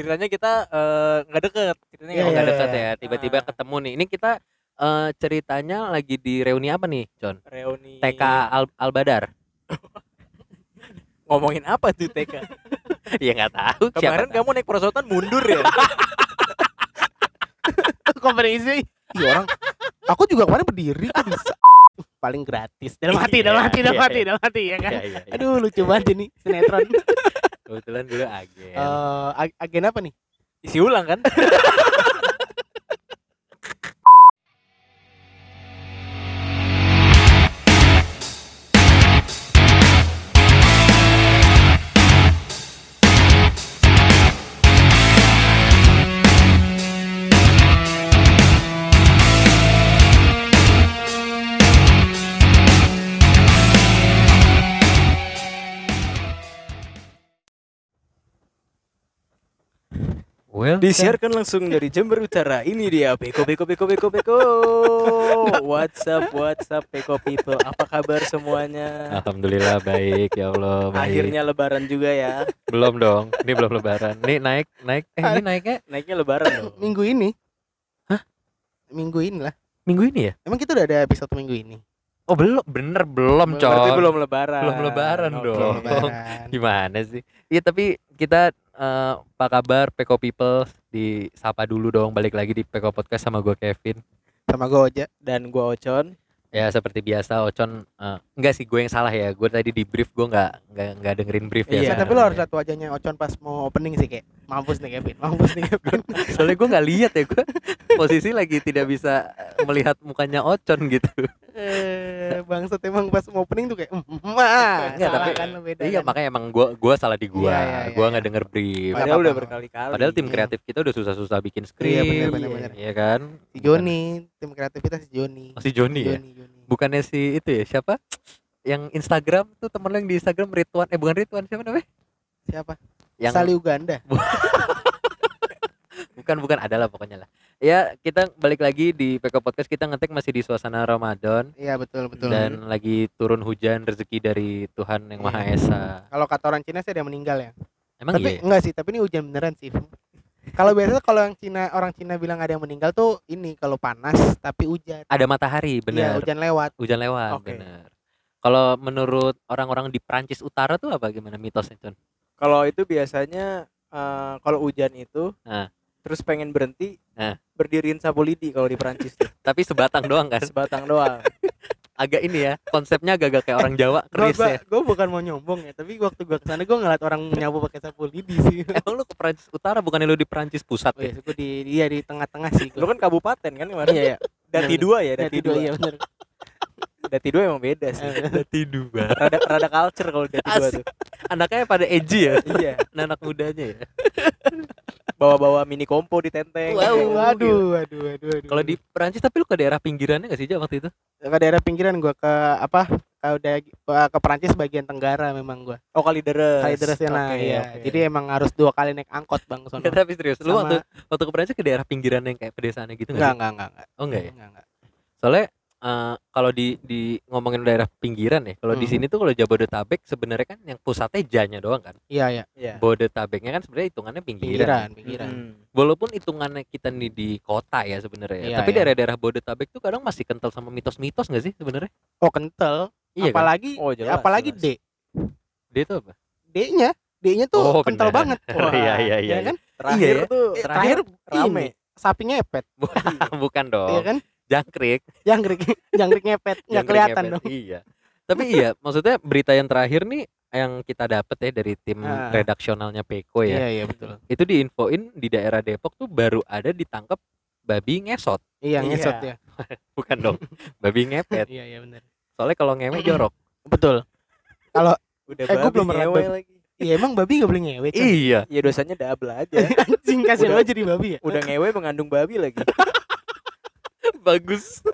ceritanya kita eh, nggak deket ceritanya Iya, nggak nggak iya, dekat iya. ya tiba-tiba Ah. ketemu nih ini kita eh, ceritanya lagi di reuni apa nih John reuni TK Al Albadar ngomongin apa tuh TK ya nggak tahu siapa kemarin tahu. kamu naik perosotan mundur ya Konferensi. Iya orang. Aku juga kemarin berdiri kok bisa. Paling gratis. Dalam hati, dalam Iya, hati, dalam iya, hati, iya. dalam hati ya kan. Iya, iya, iya. Aduh lucu banget ini sinetron. kebetulan dulu agen Eh, ag- agen apa nih? isi ulang kan well disiarkan langsung dari Jember Utara ini dia Beko Beko Beko Beko Beko What's up What's up Beko people apa kabar semuanya alhamdulillah baik ya Allah baik. akhirnya lebaran juga ya belum dong ini belum lebaran nih naik naik eh ini naiknya naiknya lebaran dong Minggu ini. Hah? Minggu ini lah. minggu ini ya Emang kita udah ada episode minggu ini. oh belum bener belum coy berarti belum lebaran Belum lebaran Oke. dong. Belum lebaran. gimana sih iya tapi kita eh, apa kabar Peko People? Disapa dulu dong balik lagi di Peko Podcast sama gue Kevin. Sama gue aja. dan gua Ocon ya seperti biasa Ocon eh, enggak sih gue yang salah ya gue tadi di brief gue nggak nggak nggak dengerin brief ya Iya. tapi lo harus lihat wajahnya Ocon pas mau opening sih kayak mampus nih Kevin, mampus nih Kevin. soalnya gue nggak lihat ya gue posisi lagi tidak bisa eh, melihat mukanya Ocon gitu eh, bangsat emang pas mau opening tuh kayak mm, mm, ah, Enggak, tapi- kan beda. iya kan? makanya emang gue gua salah di gue Iya, iya, iya, gue iya. nggak denger brief padahal udah berkali-kali padahal tim Iya. kreatif kita udah susah-susah bikin skrip Iya, bener, bener, bener. Iya kan Si Joni, tim kreativitas Joni. Oh, si Joni ya? Joni, Joni. bukannya si itu ya siapa yang Instagram tuh temen lo yang di Instagram Ridwan eh bukan Ridwan siapa namanya Siapa? yang Sali Uganda. bukan bukan ada lah pokoknya lah ya kita balik lagi di PK Podcast kita ngetek masih di suasana Ramadan Iya betul betul. dan lagi turun hujan rezeki dari Tuhan yang Maha Iya. Esa Kalau kata orang Cina sih ada yang meninggal ya. emang tapi iya ya? enggak sih, tapi ini hujan beneran sih. Kalau biasanya kalau yang Cina orang Cina bilang ada yang meninggal tuh ini kalau panas tapi hujan. ada matahari Iya, benar hujan lewat. hujan lewat Oke. benar kalau menurut orang-orang di Prancis Utara tuh apa gimana mitosnya Con? kalau itu biasanya eh, kalau hujan itu Ah. terus pengen berhenti Ah. berdiriin sapu lidi kalau di Perancis tuh tapi sebatang doang kan sebatang doang agak ini ya konsepnya agak-agak kayak orang Jawa keris gua, ya. gua bukan mau nyombong ya, tapi waktu gua ke sana gua ngeliat orang nyapu pakai sapu lidi sih. emang lu ke Prancis Utara bukannya lu di Prancis pusat Oh ya? iya, gua di iya di tengah-tengah sih lu gua. kan kabupaten kan kemarin? Iya, iya. Dati Bener, dua ya Dati Dati dua dua. iya bener. Dati dua emang beda sih. Dati dua. Rada rada culture kalau Dati dua tuh. Anaknya pada edgy ya? Iya. Anak mudanya ya bawa-bawa mini kompo di tenteng Wow. Waduh, waduh, waduh, waduh. kalau di Prancis tapi lu ke daerah pinggirannya gak sih Jak waktu itu ke daerah pinggiran gua ke apa? Ke udah ke Perancis bagian tenggara memang gua. oh kali deres Kali terus ya nah, Oke, iya. Jadi emang harus dua kali naik angkot Bang sono. Nggak, tapi serius lu Sama- waktu waktu ke Prancis ke daerah pinggiran yang kayak pedesaan gitu Enggak, enggak, enggak, enggak. oh enggak ya Enggak, enggak. soalnya eh, kalau di di ngomongin daerah pinggiran ya kalau di Hmm. sini tuh kalau Jabodetabek sebenarnya kan yang pusatnya Janya doang kan Iya, iya. Iya. Bodetabeknya kan sebenarnya hitungannya pinggiran, Pinggiran, pinggiran. Mm. walaupun hitungannya kita nih di kota ya sebenarnya ya. Iya, tapi iya. daerah-daerah Bodetabek tuh kadang masih kental sama mitos-mitos nggak sih sebenarnya Oh, kental. iya kan apalagi Oh, jelas, apalagi jelas. D. dia itu apa D-nya, D-nya tuh Oh, kental benar. banget. Wah, iya iya iya Iya kan? terakhir Iya ya. tuh Terakhir Terakhir rame ini sapi ngepet, bukan dong iya kan? Jangkrik Jangkrik, jangkrik ngepet, nggak kelihatan ngepet. dong. iya tapi iya maksudnya berita yang terakhir nih yang kita dapet ya dari tim Ah. redaksionalnya Peko ya Iya, iya betul. itu diinfoin di daerah Depok tuh baru ada ditangkap babi ngesot Iya, Iya. ngesot ya. bukan dong babi ngepet Iya, iya benar. soalnya kalau ngewe jorok Betul. udah Eh, babi belum pernah lagi Iya, emang babi gak boleh ngewe. Con? iya ya dosanya double aja Anjing lo jadi babi ya. udah ngewe mengandung babi lagi bagus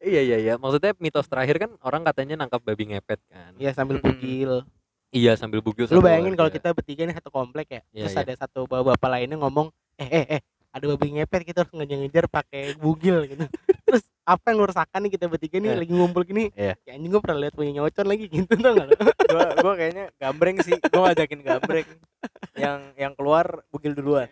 iya iya iya maksudnya mitos terakhir kan orang katanya nangkap babi ngepet kan Iya, sambil bugil. iya sambil bugil Lu bayangin kalau kita bertiga nih satu komplek ya. Iya, Terus iya. ada satu bapak-bapak lainnya ngomong, "Eh, eh, eh, ada babi ngepet kita harus ngejar-ngejar pakai bugil gitu." Terus apa yang lu rasakan nih kita bertiga nih Eh. lagi ngumpul gini? Iya. Ya anjing gua pernah lihat punya nyocon lagi gitu tau gak gua kayaknya gambreng sih gua ngajakin gambreng yang yang keluar bugil duluan.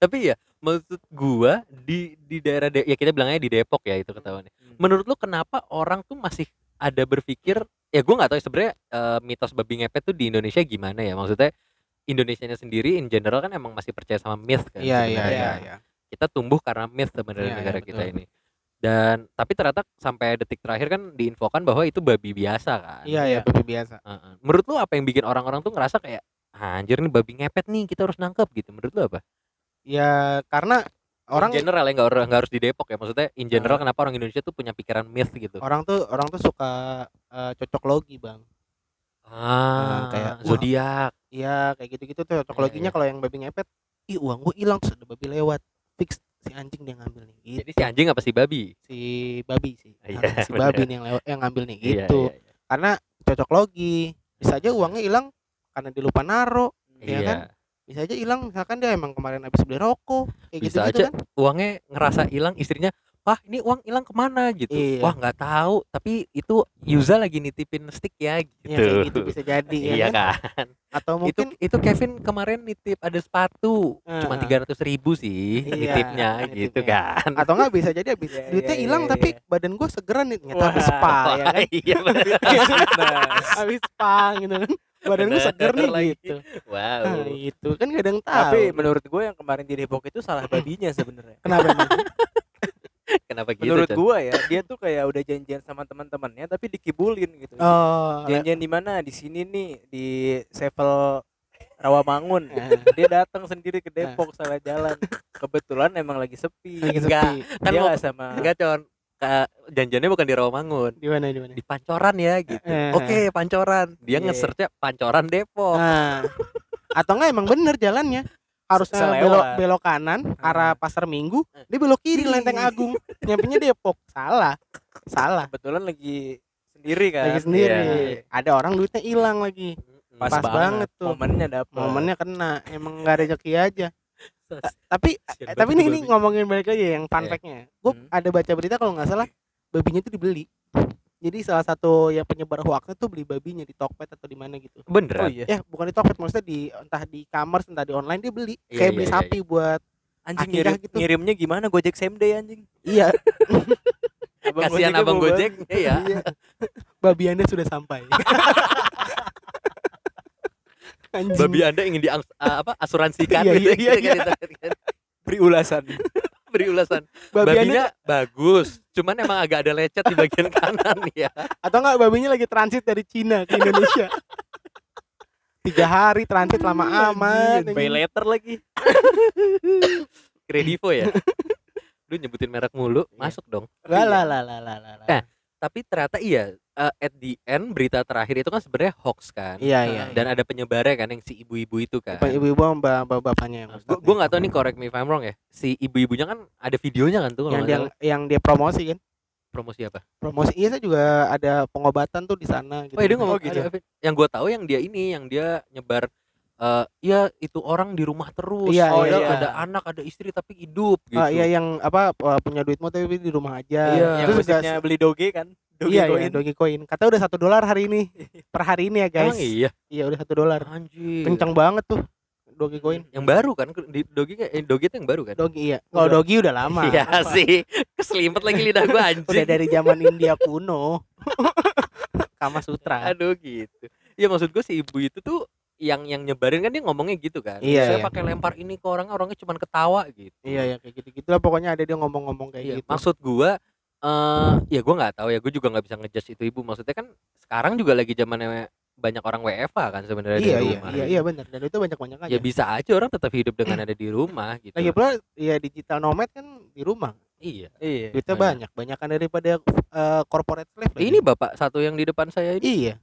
Tapi ya maksud gua di di daerah De- ya kita bilangnya di Depok ya itu ketahuan. Hmm. Menurut lu kenapa orang tuh masih ada berpikir ya gua nggak tahu sebenarnya eh, mitos babi ngepet tuh di Indonesia gimana ya maksudnya Indonesianya sendiri in general kan emang masih percaya sama myth kan Iya iya sebenarnya. iya. Iya. iya. kita tumbuh karena myth sebenarnya Iya, iya, negara kita betul. ini dan tapi ternyata sampai detik terakhir kan diinfokan bahwa itu babi biasa kan Iya iya babi biasa. Heeh. menurut lu apa yang bikin orang-orang tuh ngerasa kayak "Ah, anjir nih babi ngepet nih kita harus nangkep gitu menurut lu apa Ya karena orang in general ya nggak harus nggak harus di Depok ya maksudnya in general Nah. kenapa orang Indonesia tuh punya pikiran myth gitu orang tuh orang tuh suka eh, cocok logi bang. ah kayak, wah, zodiak Iya kayak gitu-gitu tuh cocok Iya, loginya iya. kalau yang babi ngepet, ih uang gua hilang sudah babi lewat fix si anjing dia ngambil nih gitu. jadi si anjing apa si babi si babi sih Iya, si bener. babi nih yang lewat yang ngambil nih Iya, gitu iya, iya. karena cocok logi bisa aja uangnya hilang karena dia lupa naro Iya Iya. kan? Bisa aja hilang misalkan dia emang kemarin habis beli rokok kayak gitu Bisa gitu aja. kan uangnya ngerasa hilang istrinya wah ini uang hilang ke mana gitu Iya. wah nggak tahu tapi itu Yuza lagi nitipin stick ya gitu ya kayak gitu bisa jadi ya iya kan? kan atau itu mungkin itu Kevin kemarin nitip ada sepatu cuma Heeh. tiga ratus ribu sih Iya, nitipnya gitu nitipnya. kan atau enggak bisa jadi habis Iya, duitnya iya, hilang iya, tapi iya. badan gua segeran nih ternyata habis spa ya kan iya habis spa gitu kan badan gua Bener seger nih lagi. gitu wow nah, itu kan gak ada yang tahu Tapi menurut gue yang kemarin di Depok itu salah babinya sebenarnya. kenapa emang? kenapa gitu Menurut gua ya, dia tuh kayak udah janjian sama teman-temannya tapi dikibulin gitu. oh Janjian di mana? Di sini nih di Sevel Rawamangun. eh, Dia datang sendiri ke Depok salah jalan. Kebetulan emang lagi sepi. lagi Enggak. sepi kan dia mau sama enggak con janjiannya bukan di Rawamangun di mana di mana di Pancoran ya gitu Eh. oke Pancoran dia Iya. nge-searchnya Pancoran Depok Nah, atau enggak emang bener jalannya harusnya Selewat. belok belok kanan arah Hmm. pasar Minggu dia belok kiri. Lenteng Agung nyampenya Depok salah salah kebetulan lagi sendiri kan. lagi sendiri Iya. ada orang duitnya hilang lagi Pas, Pas banget. banget tuh. Momennya dapet. momennya kena emang nggak ada rezeki aja tapi Kasian eh, tapi ini, ini ngomongin balik lagi yang fun Iya. fact-nya gue Hmm. ada baca berita kalau nggak salah babinya itu dibeli jadi salah satu yang penyebar hoaxnya tuh beli babinya di Tokped atau di mana gitu Oh beneran iya. ya bukan di Tokped maksudnya di entah di kamar entah di online dia beli Iya, kayak iya, beli iya, sapi buat Anjing ngirim, gitu. ngirimnya gimana? Gojek same day anjing. iya Abang kasihan abang Gojek ya Iya. babi anda sudah sampai Anjing. babi anda ingin di apa asuransikan Iya, gitu iya, iya, gitu, gitu, kan. beri ulasan. beri ulasan babi anda babinya bagus cuman emang agak ada lecet di bagian kanan ya atau enggak babinya lagi transit dari Cina ke Indonesia tiga hari transit lama amat Pay anjing. letter lagi. kredivo ya lu nyebutin merek mulu masuk dong lah lah lah lah lah. Eh, tapi ternyata iya eh, at the end berita terakhir itu kan sebenarnya hoax kan? Iya iya dan ada penyebarnya kan yang si ibu-ibu itu kan? Ibu-ibu sama bapak- bapak-bapaknya yang gue gue nggak tahu nih correct me if I'm wrong ya. Si ibu-ibunya kan ada videonya kan tuh yang dia salah. yang dia promosi kan? Promosi apa? Promosi iya saya juga ada pengobatan tuh di sana gitu. Oh dia ngomong Oh, gitu. ada- yang gue tahu yang dia ini yang dia nyebar eh ya itu orang di rumah terus. Iya, oh iya, ya iya. ada anak ada istri tapi hidup gitu Ah, iya yang apa uh, punya duitmu tapi di rumah aja. Iya. Yang terus juga beli doge kan. Doge iya iya doge coin kata udah satu dolar hari ini. Per hari ini ya guys. Emang iya? Iya udah satu dolar. Anjir. Kencang banget tuh doge coin yang baru kan? Di kayak eh, dogi itu yang baru kan? Doge iya. Kalau Udah. doge udah lama. Iya sih. Keselimpet lagi lidah gue anjing. udah dari zaman India kuno. Kama Sutra. Aduh gitu. Ya maksud gue si ibu itu tuh yang yang nyebarin kan dia ngomongnya gitu kan? Iya, saya iya. pakai lempar ini ke orang orangnya cuma ketawa gitu. Iya ya kayak gitu gitu lah pokoknya ada dia ngomong-ngomong kayak Iya, gitu. maksud gua eh ya gua nggak tahu ya gue juga nggak bisa ngejudge itu ibu. Maksudnya kan sekarang juga lagi zamannya banyak orang WFA kan sebenarnya iya di iya rumah. iya iya benar dan itu banyak banyak aja. ya bisa aja orang tetap hidup dengan ada di rumah gitu. Lagi pula ya digital nomad kan di rumah. Iya Iya. duitnya Banyak. banyak banyakan daripada uh, corporate slave lagi. ini bapak satu yang di depan saya ini? Iya.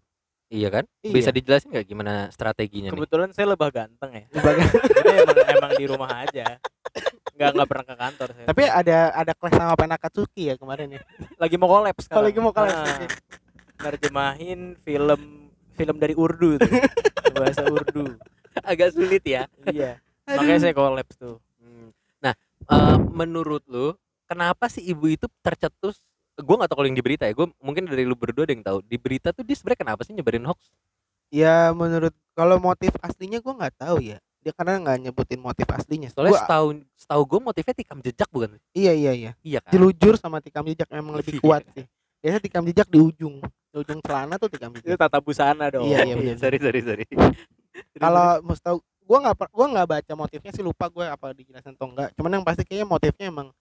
Iya kan? Iya. Bisa dijelasin nggak gimana strateginya nih? Kebetulan saya lebih ganteng ya. Di bagian- Jadi emang, emang di rumah aja. Nggak nggak pernah ke kantor saya. tapi ada ada kelas sama Penakatsuki ya kemarin ya lagi mau collab sekarang. lagi mau collab, Ah, oke. nerjemahin film film dari Urdu tuh. Bahasa Urdu. agak sulit ya Iya. Makanya saya collab tuh. Hmm. nah eh, menurut lu kenapa sih ibu itu tercetus gue nggak tahu kalau yang di berita ya gue mungkin dari lu berdua ada yang tahu di berita tuh dia sebenarnya kenapa sih nyebarin hoax Ya menurut kalau motif aslinya gua nggak tahu ya. Dia karena nggak nyebutin motif aslinya. Soalnya Gua- setahu setahu gue motifnya tikam jejak bukan? iya iya iya. Iya kan? Jelujur sama tikam jejak memang lebih Iya. kuat sih. Biasanya tikam jejak di ujung. Di ujung celana tuh tikam Itu jejak. tata busana dong. Iya, iya, bener. sorry sorry sorry. Kalau mau tahu gua nggak per- gua nggak baca motifnya sih lupa gue apa dijelasin atau enggak. Cuman yang pasti kayaknya motifnya emang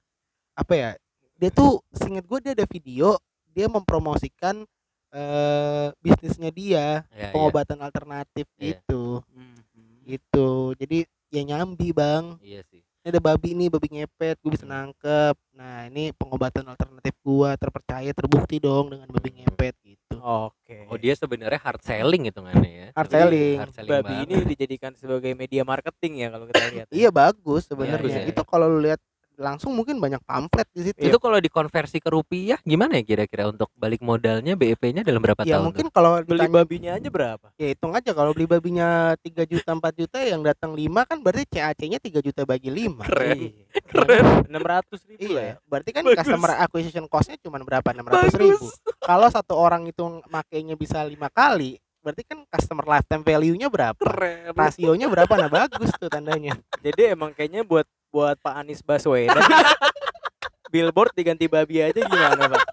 apa ya? Dia tuh seinget gue dia ada video dia mempromosikan eh bisnisnya dia Ya, iya. pengobatan alternatif Iya. gitu Mhm. Gitu jadi ya nyambi bang Iya sih. ini ada babi nih babi ngepet gue bisa nangkep nah ini pengobatan alternatif gua terpercaya terbukti dong dengan babi ngepet gitu Oke. Oh dia sebenarnya hard selling hitungannya ya. Hard selling. Hard selling Babi banget. ini dijadikan sebagai media marketing ya kalau kita lihat. iya bagus sebenarnya ya. itu kalau lu lihat langsung mungkin banyak pamflet di situ Itu kalau dikonversi ke rupiah gimana ya kira-kira untuk balik modalnya BEP-nya dalam berapa ya tahun? mungkin kalau Beli ditanya babinya aja berapa? ya hitung aja kalau beli babinya 3 juta 4 juta yang datang 5 kan berarti CAC-nya 3 juta bagi 5 Keren. Iya. Keren. 600 ribu lah ya. Iya, berarti kan Bagus. customer acquisition cost-nya cuma berapa? 600 ribu. Kalau satu orang itu makainya bisa lima kali, berarti kan customer lifetime value-nya berapa? Keren. Rasionya berapa? Nah bagus tuh tandanya. Jadi emang kayaknya buat buat Pak Anies Baswedan billboard diganti babi aja gimana, Pak?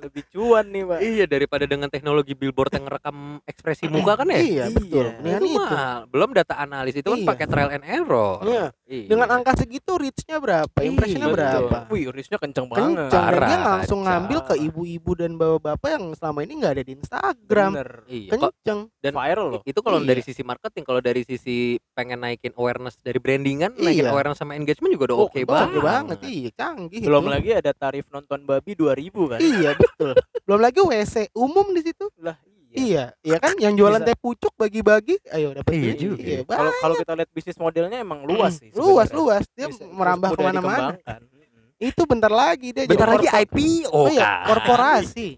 Lebih cuan nih, Pak. Iya daripada dengan teknologi billboard yang ngerekam ekspresi muka kan ya. Iya betul. Iya. Dengan itu, itu. mah belum data analis itu kan Iya. pakai trial and error. Iya. Iya. Dengan angka segitu reach-nya berapa? Impression-nya Iya, berapa? Wih, risnya kenceng banget. Kencang dan dia langsung kacau. ngambil ke ibu-ibu dan bapak-bapak yang selama ini nggak ada di Instagram. Bener. Iya. Kenceng. dan Viral loh. itu kalau Iya. dari sisi marketing, kalau dari sisi pengen naikin awareness dari brandingan, naikin Iya. awareness sama engagement juga udah Oh, oke oke banget. Banget, iya canggih. Belum itu. lagi ada tarif nonton babi 2000 kan? Iya betul. Belum lagi WC umum di situ. Lah, iya. Iya, iya kan yang jualan Bisa. teh pucuk bagi-bagi, ayo dapat Iya duit. juga. Iya, Kalau kalau kita lihat bisnis modelnya emang luas sih. luas luas dia Bisa- merambah dikembangkan. Mm-mm. Itu bentar lagi dia Bentar jadi lagi IPO Oh iya, kan. korporasi.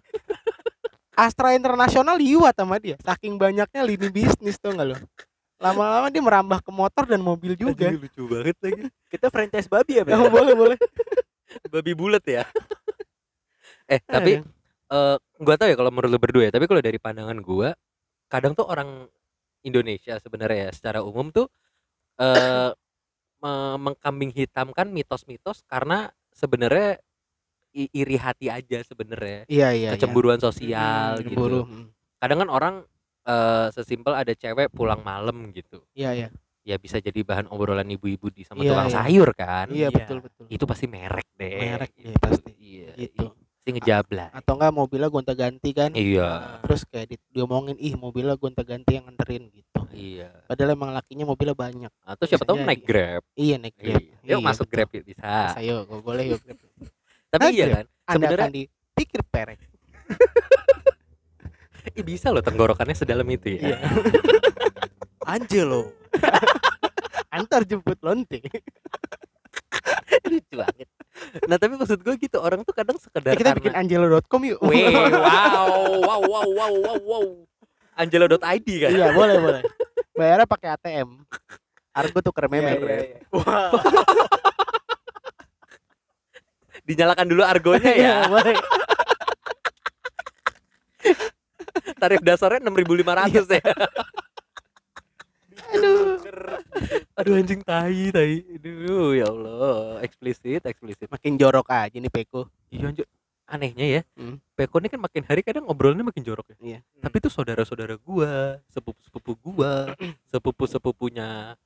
Astra Internasional liwat sama dia. Saking banyaknya lini bisnis tuh nggak lo? Lama-lama dia merambah ke motor dan mobil juga. Aduh, lucu banget lagi. Kita franchise babi ya, Oh, Bang? boleh boleh. Babi bulat ya. Eh, tapi eh gua tahu ya kalau menurut lu berdua ya, tapi kalau dari pandangan gua, kadang tuh orang Indonesia sebenarnya ya secara umum tuh eh me- mengkambing hitamkan mitos-mitos karena sebenarnya iri hati aja sebenarnya. Iya iya. Kecemburuan sosial Hmm, gitu. Cemburu. Hmm. Kadang kan orang eh sesimpel ada cewek pulang malam gitu. Iya iya. Ya bisa jadi bahan obrolan ibu-ibu di sama Iya, tukang iya. sayur kan. Iya Iya. betul betul. Itu pasti merek deh. Merek gitu. iya, pasti. Iya. Gitu. Pasti ngejabla. Atau enggak mobilnya gonta-ganti kan? Iya. Terus kayak di, diomongin ih mobilnya gonta-ganti yang nganterin gitu. Iya. Padahal emang lakinya mobilnya banyak. Atau siapa Bisa tahu naik Grab. Iya naik Grab. Iya. Yuk Iya, masuk betul. Grab yuk bisa. Ayo, boleh yuk. Grab. Tapi Naik iya Grab. kan. Anda Sebenarnya akan dipikir perek. ih, bisa loh tenggorokannya sedalam itu ya. Iya. Angelo. Antar jemput lonte. Lucu banget. Nah tapi maksud gue gitu orang tuh kadang sekedar Eh, kita bikin karena angelo.com yuk. Weh, wow, wow, wow, wow, wow, wow. Angelo.id kan? iya, boleh, boleh. Bayarnya pakai ATM. Argo tuker Iya, memer. iya, iya. Wah, Dinyalakan dulu argonya ya. Iya, boleh. Tarif dasarnya 6.500 ya. Aduh. Aduh anjing tai, tai. Aduh ya Allah, eksplisit, eksplisit. Makin jorok aja nih Peko. Iya anjir. Anehnya ya, Hmm. Peko ini kan makin hari kadang ngobrolnya makin jorok ya. Iya. Tapi tuh saudara-saudara gua, sepupu-sepupu gua, sepupu-sepupunya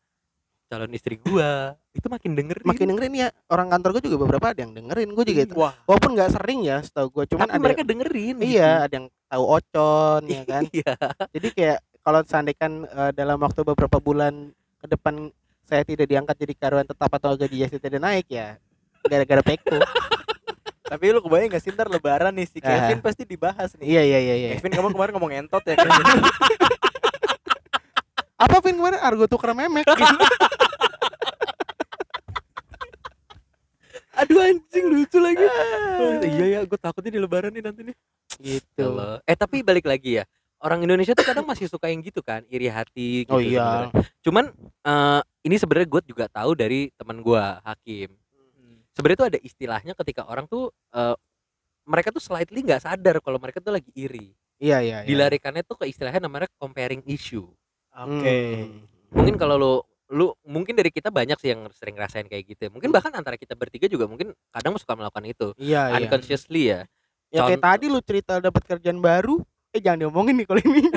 calon istri gua, itu makin dengerin. Makin dengerin ya. Orang kantor gue juga beberapa ada yang dengerin. Gue juga itu. Wah, Walaupun nggak sering ya, setahu gue. Cuman Tapi ada mereka dengerin. Iya, ada yang tahu ocon ya kan. Iya. Jadi kayak kalau seandainya eh, dalam waktu beberapa bulan ke depan saya tidak diangkat jadi karyawan tetap atau gaji saya tidak naik ya gara-gara Peko. tapi lu kebayang gak sih ntar lebaran nih si Ah. Kevin pasti dibahas nih. iya iya iya iya. Kevin kamu kemarin ngomong entot ya Kevin. Apa Vin kemarin argo tuker memek gitu. Aduh anjing lucu lagi. Oh, iya ya, gue takutnya di lebaran nih nanti nih. gitu. Allah. Eh tapi balik lagi ya. Orang Indonesia tuh kadang masih suka yang gitu kan, iri hati gitu. Oh iya. sebenarnya. Cuman eh, ini sebenarnya gue juga tahu dari teman gue Hakim. Sebenarnya tuh ada istilahnya ketika orang tuh eh, mereka tuh slightly nggak sadar kalau mereka tuh lagi iri. Iya iya. iya. dilarikannya tuh ke istilahnya namanya comparing issue Oke. Hmm. mungkin kalau lu lu mungkin dari kita banyak sih yang sering ngerasain kayak gitu mungkin bahkan antara kita bertiga juga mungkin kadang suka melakukan itu Iya iya. unconsciously ya Ya kayak tadi lu cerita dapat kerjaan baru, eh jangan diomongin nih kalau ini.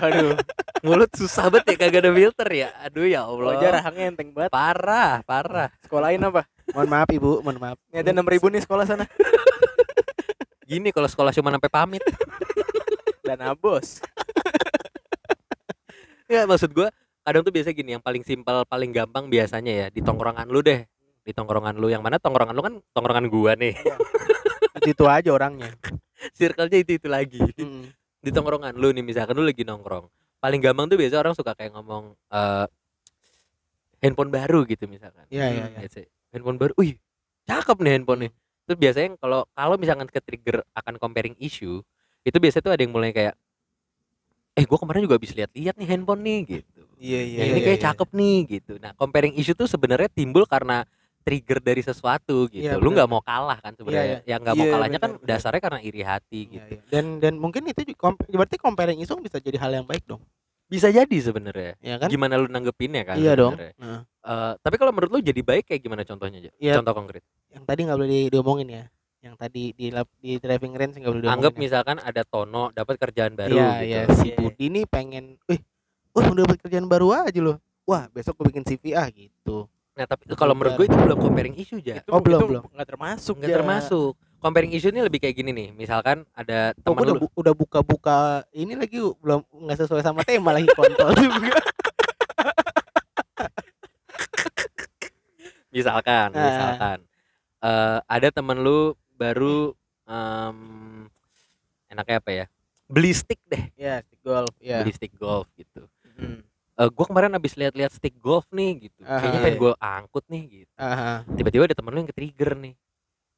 Aduh, mulut susah banget ya kagak ada filter ya aduh ya Allah wajar rahangnya enteng banget. parah parah Sekolahin apa? mohon maaf ibu, mohon maaf. Ini ada 6000 nih sekolah sana. gini kalau sekolah cuma sampai pamit Dan abos. ya maksud gua kadang tuh biasa gini yang paling simpel paling gampang biasanya ya di tongkrongan lu deh di tongkrongan lu yang mana tongkrongan lu kan tongkrongan gua nih Itu, itu aja orangnya. circle-nya itu itu lagi. Hmm. di tongkrongan. Lu nih misalkan lu lagi nongkrong. Paling gampang tuh biasa orang suka kayak ngomong eh handphone baru gitu misalkan. Iya iya iya. Handphone baru. Wih cakep nih handphone nih terus biasanya kalau kalau misalkan ke trigger akan comparing issue itu biasanya tuh ada yang mulai kayak eh gua kemarin juga habis lihat-lihat nih handphone nih gitu. Iya ya ini kayak cakep nih gitu. Nah comparing issue tuh sebenarnya timbul karena trigger dari sesuatu gitu Iya, lu nggak mau kalah kan sebenarnya yang nggak mau Iya, kalahnya kan benar, benar. dasarnya karena iri hati Iya, gitu iya. Dan dan mungkin itu berarti comparing isu bisa jadi hal yang baik dong. bisa jadi sebenarnya Ya kan? gimana lu nanggepinnya kan iya dong. Nah, Eh, tapi kalau menurut lu jadi baik kayak gimana contohnya aja Iya. contoh konkret yang tadi nggak boleh di- diomongin ya. Yang tadi di lap- di driving range nggak boleh diomongin. anggap ya. misalkan ada Tono dapat kerjaan baru Iya, gitu iya, si Iya. Budi nih pengen, "Eh, wah udah dapat kerjaan baru aja loh." Wah, besok gue bikin CV ah gitu. Nah tapi kalau menurut gue itu belum comparing issue aja Itu, Oh, belum, itu belum. nggak termasuk. nggak Ja. termasuk comparing issue ini lebih kayak gini nih misalkan ada Oh, gua udah, lu bu- udah buka-buka ini lagi belum nggak sesuai sama tema lagi kontol juga. misalkan Ah. misalkan eh ada temen lu baru em, enaknya apa ya beli stick deh ya, stick golf. Ya. beli stick golf gitu Hmm. Eh gue kemarin habis lihat-lihat stick golf nih gitu kayaknya Aha. pengen gue angkut nih gitu Aha. tiba-tiba ada temen lu yang ke trigger nih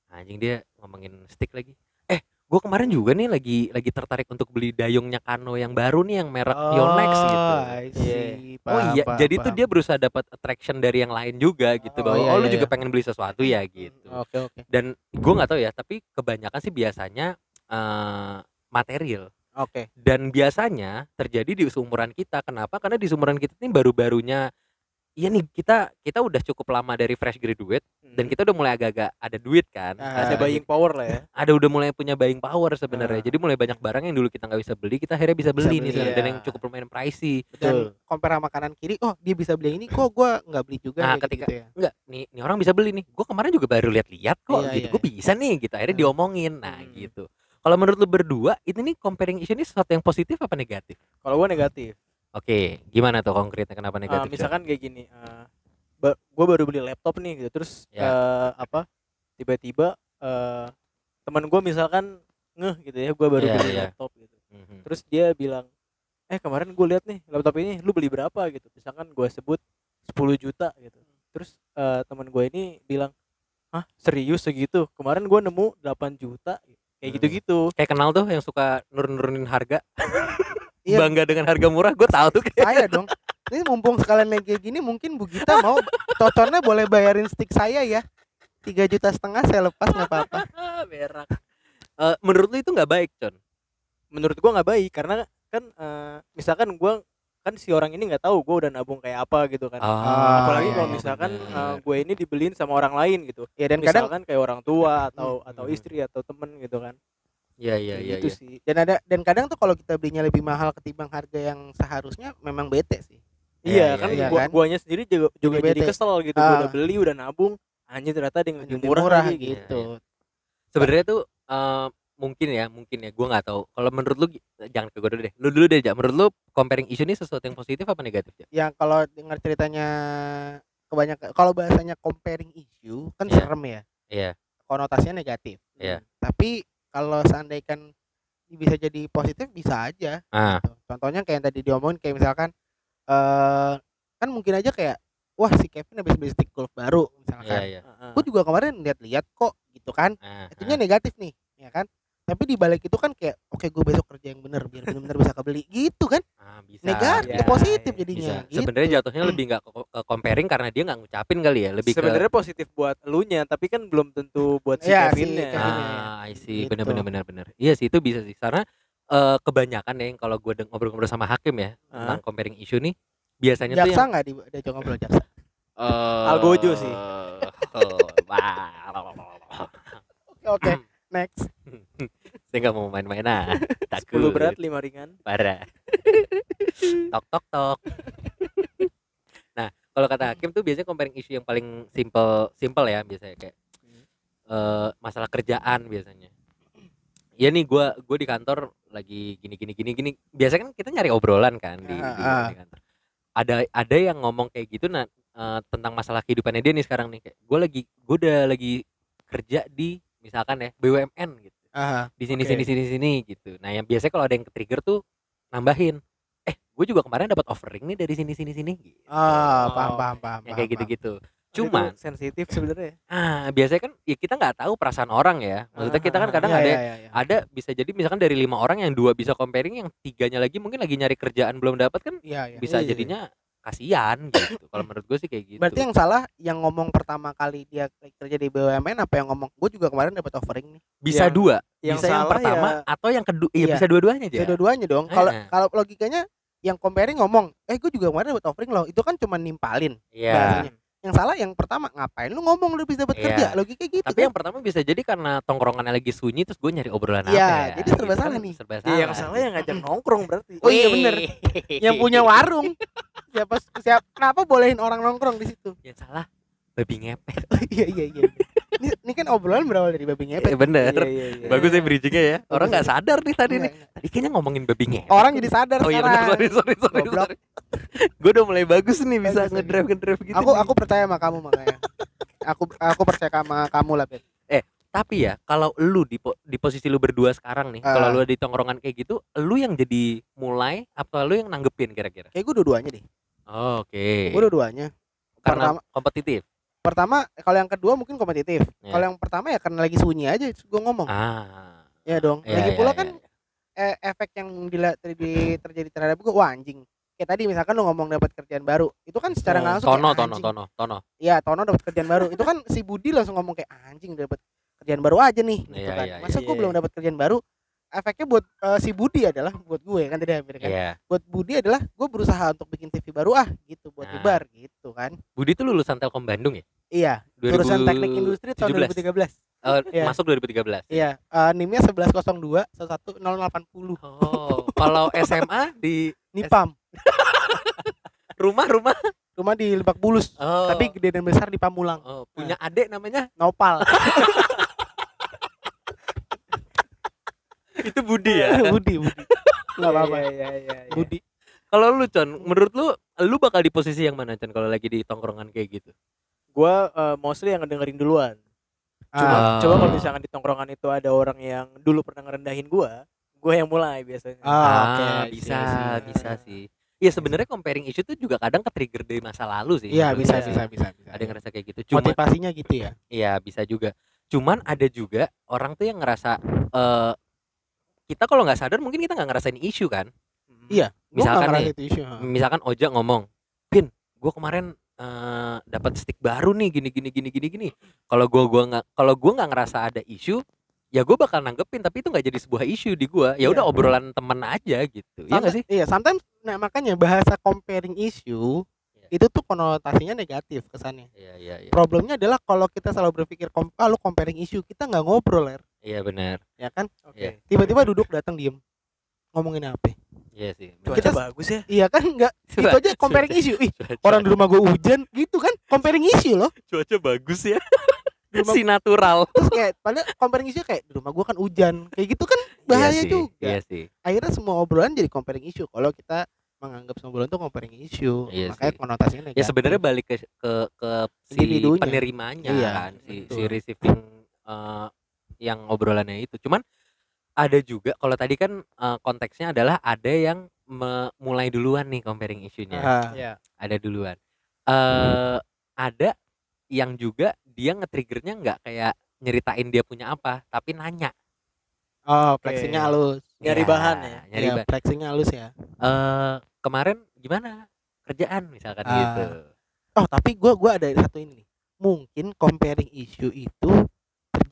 anjing dia ngomongin stick lagi eh gue kemarin juga nih lagi lagi tertarik untuk beli dayungnya Kano yang baru nih yang merek Yonex gitu Oh, I see. oh Paham, iya paham, jadi tuh paham. dia berusaha dapat attraction dari yang lain juga gitu Oh, bahwa iya, oh lu iya, juga iya. pengen beli sesuatu ya gitu Oke, oke. dan gue nggak tahu ya tapi kebanyakan sih biasanya eh material Oke. dan biasanya terjadi di seumuran kita kenapa karena di seumuran kita ini baru-barunya iya nih kita kita udah cukup lama dari fresh graduate dan Hmm. kita udah mulai agak-agak ada duit kan Ah. ada buying power lah ya. ada udah mulai punya buying power sebenarnya Ah. jadi mulai banyak barang yang dulu kita nggak bisa beli kita akhirnya bisa beli nih beli, dan ya. yang cukup lumayan pricey Dan compare sama kanan kiri, oh dia bisa beli ini, kok gua nggak beli juga Nah, ketika- gitu ya. enggak nih nih orang bisa beli nih gue kemarin juga baru lihat-lihat kok Iya, gitu iya, gue bisa nih gitu akhirnya Hmm. diomongin nah Hmm. gitu kalau menurut lu berdua ini nih comparing issue ini sesuatu yang positif apa negatif Kalau gua negatif. oke gimana tuh konkretnya kenapa Ah, negatif Jon? misalkan kayak gini, eh ba- gua baru beli laptop nih gitu, terus Ya. eh, apa? Tiba-tiba eh teman gua misalkan ngeh gitu ya, gua baru Iya, beli iya. laptop gitu. Mhm. Terus dia bilang, "Eh, kemarin gue lihat nih laptop ini lu beli berapa?" gitu. Misalkan gua sebut 10 juta gitu. Terus eh teman gue ini bilang, "Hah, serius segitu? Kemarin gua nemu 8 juta." Kayak Hmm. gitu-gitu. kayak kenal tuh yang suka nurun-nurunin harga Iya. bangga dengan harga murah gue tahu tuh kayak saya dong. Ini mumpung sekalian lagi kayak gini, mungkin Bu Gita mau totonnya boleh bayarin stick saya ya. Tiga juta setengah saya lepas nggak apa-apa. berak Eh, menurut lu itu nggak baik con menurut gua nggak baik karena kan eh, misalkan gua kan si orang ini nggak tahu gua udah nabung kayak apa gitu kan Ah, apalagi iya, kalau iya, misalkan bener. eh, gue ini dibeliin sama orang lain gitu Ya dan kadang misalkan kayak orang tua atau Hmm, atau hmm. istri atau temen gitu kan Iya iya iya. gitu iya. sih dan ada dan kadang tuh kalau kita belinya lebih mahal ketimbang harga yang seharusnya memang bete sih. Iya, iya kan iya, gua, kan? guanya sendiri juga juga Jadi jadi kesel gitu gua udah Ah. beli udah nabung anjir ternyata ada yang lebih murah, murah gitu. gitu. Sebenarnya tuh eh, mungkin ya mungkin ya gue nggak tahu. Kalau menurut lu gi- jangan ke gue dulu deh. Lu dulu deh Jak. Menurut lu comparing issue ini sesuatu yang positif apa negatif ya? Yang kalau dengar ceritanya kebanyakan kalau bahasanya comparing issue kan Iya. serem ya. Iya. Konotasinya negatif. Iya. Tapi kalau seandainya bisa jadi positif bisa aja. Ah, gitu. Contohnya kayak yang tadi diomongin kayak misalkan eh kan mungkin aja kayak wah si Kevin habis beli stick golf baru iya misalkan. iya. Heeh. Gue juga kemarin lihat-lihat kok gitu kan. Ah, Itunya ah. negatif nih, ya kan? Tapi di balik itu kan kayak oke gue besok kerja yang bener biar benar-benar bisa kebeli gitu kan Ah, bisa. negatif ya, positif bisa. jadinya Bisa. gitu. Sebenarnya jatuhnya lebih nggak ke, ke comparing karena dia nggak ngucapin kali ya, lebih ke sebenarnya positif buat elunya tapi kan belum tentu buat si Iya, si Kevinnya Kevinnya. Ah, I see. Gitu. Bener bener bener bener. Iya sih itu bisa sih. Karena eh, kebanyakan ya yang kalau gue ngobrol-ngobrol sama hakim ya Ah. tentang comparing issue nih, biasanya tuh jaksa yang nggak di diajak ngobrol jaksa eh, Algojo sih. oh, wah. oke next Saya nggak mau main-main ah. Takut. 10 berat 5 ringan Parah. tok tok tok. nah, kalau kata hakim tuh biasanya comparing issue yang paling simple simple ya biasanya kayak eh masalah kerjaan biasanya. Iya nih gua gua di kantor lagi gini gini gini gini. Biasanya kan kita nyari obrolan kan di, di, Ah, ah. di kantor. Ada ada yang ngomong kayak gitu nah eh, tentang masalah kehidupannya dia nih sekarang nih kayak gue lagi gue udah lagi kerja di misalkan ya BUMN gitu Aha. di sini Oke. sini sini sini gitu. Nah yang biasanya kalau ada yang ke-trigger tuh nambahin. Eh, gue juga kemarin dapat offering nih dari sini sini sini. Gitu. ah Oh, paham paham paham yang paham, kayak paham. gitu-gitu. Itu Cuman, sensitif sebenarnya ah biasanya kan ya kita nggak tahu perasaan orang ya. Maksudnya kita kan kadang Iya, ada iya, iya. ada bisa jadi misalkan dari lima orang yang dua bisa comparing, yang tiganya lagi mungkin lagi nyari kerjaan belum dapat kan Iya, iya. bisa Iya. jadinya kasihan gitu. Kalau menurut gue sih kayak gitu. Berarti yang salah yang ngomong pertama kali dia kerja di BUMN apa yang ngomong gue juga kemarin dapat offering nih. bisa yang- dua, yang bisa yang pertama ya- atau yang kedua, iya Iya. bisa dua-duanya aja. Bisa dua-duanya dong. Kalau Ah. kalau logikanya yang comparing ngomong, eh gue juga kemarin dapat offering loh. Itu kan cuma nimpalin. Iya. bahasanya. Yang salah yang pertama ngapain lu ngomong lu bisa dapat Iya. kerja? Logikanya gitu. Tapi kan? yang pertama bisa jadi karena tongkrongannya lagi sunyi terus gue nyari obrolan Iya, apa ya. jadi serba Gitu salah kan nih. Serba Iya, salah. yang salah yang ngajak nongkrong berarti Oh iya, bener. Yang punya warung. Siapa siapa kenapa bolehin orang nongkrong di situ? Yang salah babi ngepet. iya iya iya. Ini, ini kan obrolan berawal dari babi ngepet. Eh, bener. Iya, iya, iya. Bagus ya bridgingnya ya. Orang nggak sadar nih tadi nih. Enggak, Tadi kayaknya ngomongin babi ngepet. Orang jadi sadar Oh iya sekarang. sorry sorry sorry. Goblok. sorry. gue udah mulai bagus nih bisa ngedrive ngedrive gitu. Aku nih. aku percaya sama kamu makanya. aku aku percaya sama kamu lah, Bet. tapi ya kalau lu di po- di posisi lu berdua sekarang nih, Ah. kalau lu di tongkrongan kayak gitu, lu yang jadi mulai atau lu yang nanggepin kira-kira? Kayak gue dua-duanya deh. Oh, Oke. Gue dua-duanya. Karena pertama- kompetitif. Pertama, kalau yang kedua mungkin kompetitif. Iya. Kalau yang pertama ya karena lagi sunyi aja gue ngomong. Ah. Ya dong. Iya, Lagi iya, pula iya, kan iya. eh, efek yang dila- terjadi terjadi terhadap gue wah anjing. Kayak tadi misalkan lu ngomong dapat kerjaan baru, itu kan secara nggak langsung tono kayak, tono tono tono. Iya, Tono dapat kerjaan baru. Itu kan si Budi langsung ngomong kayak anjing dapat kerjaan baru aja nih gitu Iya, kan. iya, Masa iya. gue belum dapat kerjaan baru? Efeknya buat eh, si Budi adalah buat gue kan tadi hampir kan. Iya. Buat Budi adalah gue berusaha untuk bikin TV baru ah gitu buat Nah. nyebar gitu kan. Budi tuh lulusan Telkom Bandung ya? Iya, jurusan 2017. Teknik Industri tahun 2013. Oh, Iya. masuk 2013. Iya, eh, NIM-nya 1102 11080. Oh, kalau SMA di Nipam. rumah-rumah Rumah di Lebak Bulus, oh, tapi gede dan besar di Pamulang. oh, punya adik namanya Nopal. itu Budi ya. Budi, Budi. Enggak apa-apa. Iya, iya, iya, iya. Budi. Kalau lu Con, menurut lu lu bakal di posisi yang mana Con kalau lagi di tongkrongan kayak gitu? Gua eh, mostly yang ngedengerin duluan. Cuma Ah. coba kalau misalkan di tongkrongan itu ada orang yang dulu pernah ngerendahin gua, gua yang mulai biasanya. Ah, oke. bisa, Iya sih. bisa sih. Iya sebenarnya comparing issue tuh juga kadang ke-trigger dari masa lalu sih. Iya, bisa, bisa, bisa, bisa. Ada yang ngerasa kayak gitu. Cuma Motivasinya gitu ya. Iya bisa juga. Cuman ada juga orang tuh yang ngerasa eh kita kalau nggak sadar mungkin kita nggak ngerasain isu kan. Iya. Misalkan nih, isu. ha. misalkan Oja ngomong, Pin, gue kemarin eh dapat stick baru nih gini gini gini gini gini. Kalau gua gua nggak kalau gua nggak ngerasa ada isu, ya gue bakal nanggepin tapi itu nggak jadi sebuah isu di gua. Ya Iya. udah obrolan temen aja gitu. Iya sih? Iya, sometimes nah makanya bahasa comparing issue Iya. itu tuh konotasinya negatif kesannya. Iya iya iya. Problemnya adalah kalau kita selalu berpikir kom ah, lu comparing issue, kita nggak ngobrol ya, Iya benar. ya kan? Oke. Tiba-tiba duduk datang diem ngomongin apa? Iya sih. Cuaca Kita- bagus ya. Iya kan nggak itu aja comparing issue. Ih, orang di rumah gue hujan gitu kan comparing issue loh. cuaca bagus ya. Rumah, si natural. terus kayak padahal comparing issue kayak di rumah gue kan hujan. Kayak gitu kan bahaya iya sih, juga. Iya sih. Akhirnya semua obrolan jadi comparing issue kalau kita menganggap semua obrolan itu comparing issue. Iya Makanya sih. konotasinya negatif. Ya sebenarnya balik ke ke ke si Individunya. penerimanya Iya, kan, si si receiving eh, yang obrolannya itu. Cuman ada juga kalau tadi kan eh, konteksnya adalah ada yang me- mulai duluan nih comparing isunya. Ah, Iya. Ada duluan. Eh ada yang juga dia nge-triggernya nggak kayak nyeritain dia punya apa, tapi nanya. Oh, flexingnya halus. Nyari Ya, bahan ya? Nyari Iya, bahan. flexingnya halus ya. Eh, kemarin gimana kerjaan misalkan Ah. gitu. Oh, tapi gua gua ada satu ini nih. Mungkin comparing issue itu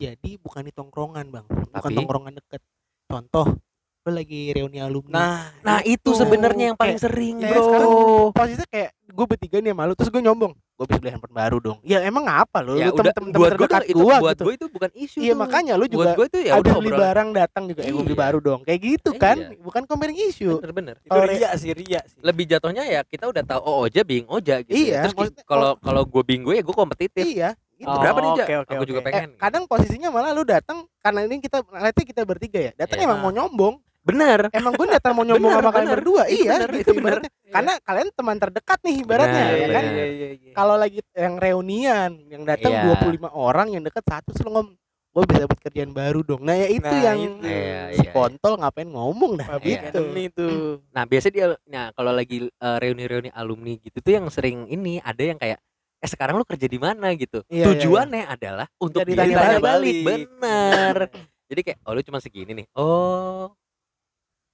terjadi bukan di tongkrongan, Bang. Bukan Tapi? tongkrongan deket. Contoh, lu lagi reuni alumni. Nah, Nah, itu sebenarnya yang paling Kayak- sering, kayak Bro. sekarang posisinya kayak gue bertiga nih sama lu terus gue nyombong gue bisa beli handphone baru dong ya emang apa lu ya lu udah temen-temen buat gue terdekat itu gua buat gitu gue itu bukan isu iya tuh. makanya lu buat juga gue itu ya ada udah beli barang datang juga eh gue beli Iya. baru dong kayak gitu Iya. kan bukan comparing issue bener-bener itu Kalau ria sih, ria sih. lebih jatuhnya ya kita udah tahu oh Oja bing Oja gitu Iya, terus kalau kalau gue bing gue ya gue kompetitif iya gitu. Oh, berapa nih Ja oke, oke, aku juga oke. Eh, pengen kadang posisinya malah lu datang karena ini kita nanti kita bertiga ya datang Iya. emang mau nyombong bener emang gue datang mau nyombong Bener, sama kalian bener. berdua Itu iya bener, gitu itu bener. ibaratnya. karena kalian teman terdekat nih ibaratnya Bener, ya kan bener. Iya, iya, iya. kalau lagi yang reunian yang datang Iya. 25 orang yang dekat satu lu ngomong gue bisa dapat kerjaan baru dong nah ya itu Nah, yang itu. Iya, si iya, kontol ngapain ngomong dah Iya. gitu tuh. nah biasanya dia nah kalau lagi eh, reuni-reuni alumni gitu tuh yang sering ini ada yang kayak eh sekarang lu kerja di mana gitu Iya, iya, tujuannya adalah untuk Jadi dia tanya tanya balik. balik bener jadi kayak oh lu cuma segini nih oh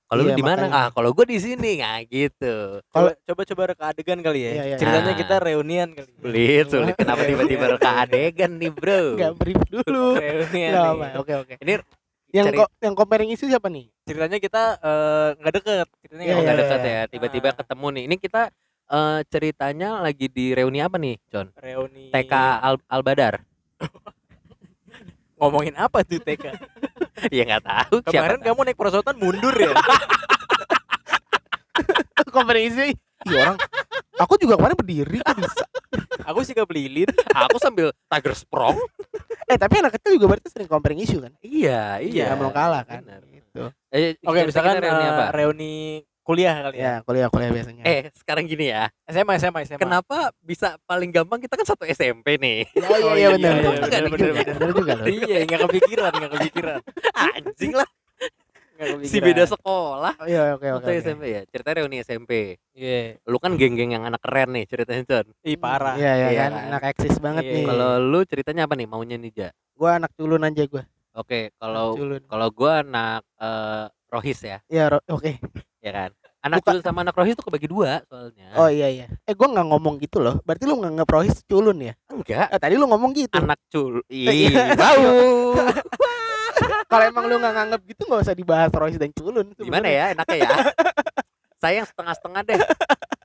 kalau Iya, lu di mana ah kalau gue di sini nggak gitu Kalau coba coba reka adegan kali ya. Iya, iya. Ceritanya Nah. kita reunian kali. sulit sulit kenapa tiba-tiba reka adegan nih bro nggak brief dulu Reunian Nggak nih. oke oke ini yang cari- ko- yang comparing isu siapa nih Ceritanya kita eh, nggak deket. Ceritanya Iya, nggak iya, dekat iya. ya tiba-tiba Ah. ketemu nih ini kita eh, ceritanya lagi di reuni apa nih John reuni. TK Al Albadar Ngomongin apa tuh TK? ya nggak tahu siapa Kemarin tahu. kamu naik perosotan mundur ya. isu iya orang aku juga kemarin berdiri kok bisa Aku sih kebelilin. aku sambil tiger sprong eh tapi anak kecil juga berarti sering comparing isu kan iya iya Iya, belum kalah kan benar. gitu Eh, Oke, misalkan reuni eh, apa reuni kuliah kali ya. ya kuliah kuliah biasanya. Eh sekarang gini ya. SMA SMA SMA. kenapa bisa paling gampang? Kita kan satu SMP nih. Iya Oh, iya iya, benar iya, benar iya, benar benar, juga benar juga loh. Iya, nggak kepikiran, nggak kepikiran. anjing lah. Si beda sekolah. Oh, iya oke oke waktu oke. SMP ya? Cerita reuni SMP Iya. lu kan geng-geng yang anak keren nih ceritanya John Ih, parah. iya iya Iya kan? kan? anak eksis banget Iya, nih. Kalau lu ceritanya apa nih? Maunya nih Ja gua anak culun aja gua. Oke kalau culun. kalau gua anak eh, rohis ya. Iya ro- oke ya kan? Anak Bukan- culun sama anak rohis tuh kebagi dua soalnya. Oh iya iya. Eh gua nggak ngomong gitu loh. Berarti lu nggak ngeprohis culun ya? Enggak. Eh, tadi lu ngomong gitu. Anak cul Iya. Ih, bau kalau emang lu nggak nganggap gitu nggak usah dibahas rohis dan culun gimana ya enaknya ya? Sayang setengah-setengah deh.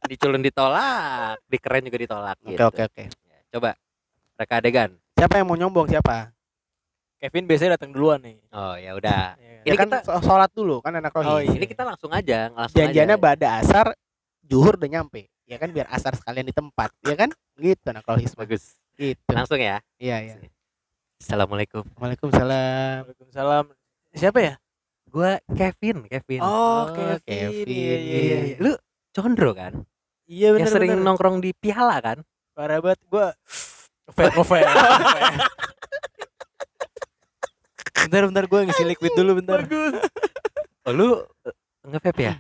Di culun ditolak di keren juga ditolak oke gitu. oke oke. Ya, coba reka adegan. Siapa yang mau nyombong? Siapa Kevin biasanya datang duluan nih. oh ya udah Iya. Ini ya kan kita- sholat dulu kan anak rohis Oh, iya. ini kita langsung aja langsung janjiannya aja. pada asar juhur udah nyampe ya kan biar asar sekalian di tempat ya kan gitu anak rohis bagus gitu langsung ya iya iya assalamualaikum Waalaikumsalam Waalaikumsalam. Siapa ya? gua Kevin Kevin Oh, Kevin. Kevin. Iya, iya, Iya, iya. lu condro kan Iya yang benar sering benar. nongkrong di piala kan Parah banget gua. Ngefan, ngefan. bentar bentar gua ngisi liquid dulu bentar. oh lu eh, nge-vape ya?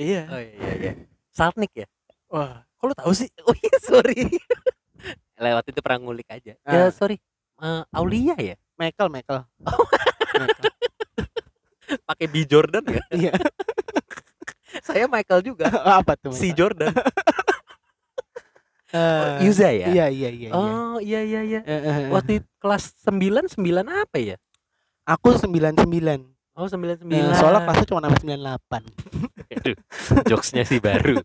Iya. oh iya iya Saltnik ya? Wah, kok lu tahu sih? oh iya sorry. Lewat itu pernah ngulik aja. Ya Ah. sorry. Eh, Aulia ya? Michael Michael. Pakai B Jordan ya? Iya. Saya Michael juga. Apa tuh si Michael? Jordan. Eh, Yuza ya? iya iya iya iya. oh iya iya iya. Eh, eh. waktu kelas 9 9 apa ya aku 99 sembilan oh 99 soalnya kelasnya cuma sampai 98 Aduh, jokesnya sih baru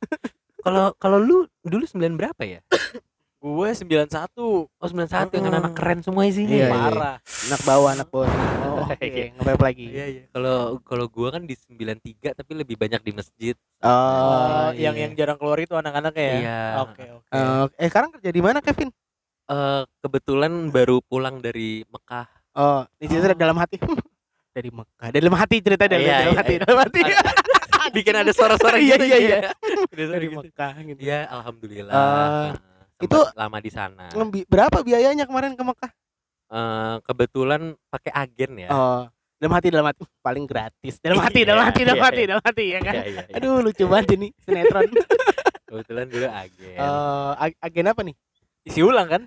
kalau kalau lu dulu 9 berapa ya Gue 91. oh 91 yang Ah. anak keren semua isinya Iya, ya? iya. Parah. anak bawah anak bawah oh, oke Iya. ngevape lagi Iya iya. Kalau kalau gua kan di 93 tapi lebih banyak di masjid. oh Oh, iya. yang yang jarang keluar itu anak-anak ya. Iya. Oke, oke. Eh, eh sekarang kerja di mana Kevin Eh kebetulan baru pulang dari Mekah. Oh cerita Oh. dalam hati dari Mekah dalam hati cerita dari Iya, dalam iya, hati iya. dalam hati Bikin ada suara-suara Iya, gitu. iya, iya. Udah dari gitu. Mekah gitu Iya, alhamdulillah. Nah, itu- lama di sana. Berapa biayanya kemarin ke Mekah Eh, kebetulan pakai agen ya. oh dalam hati dalam hati paling gratis dalam hati Iya, dalam hati dalam iya, hati iya. dalam hati ya kan Iya, iya, iya. aduh lucu banget ini sinetron Kebetulan dulu agen. Eh, ag- agen apa nih Isi ulang kan?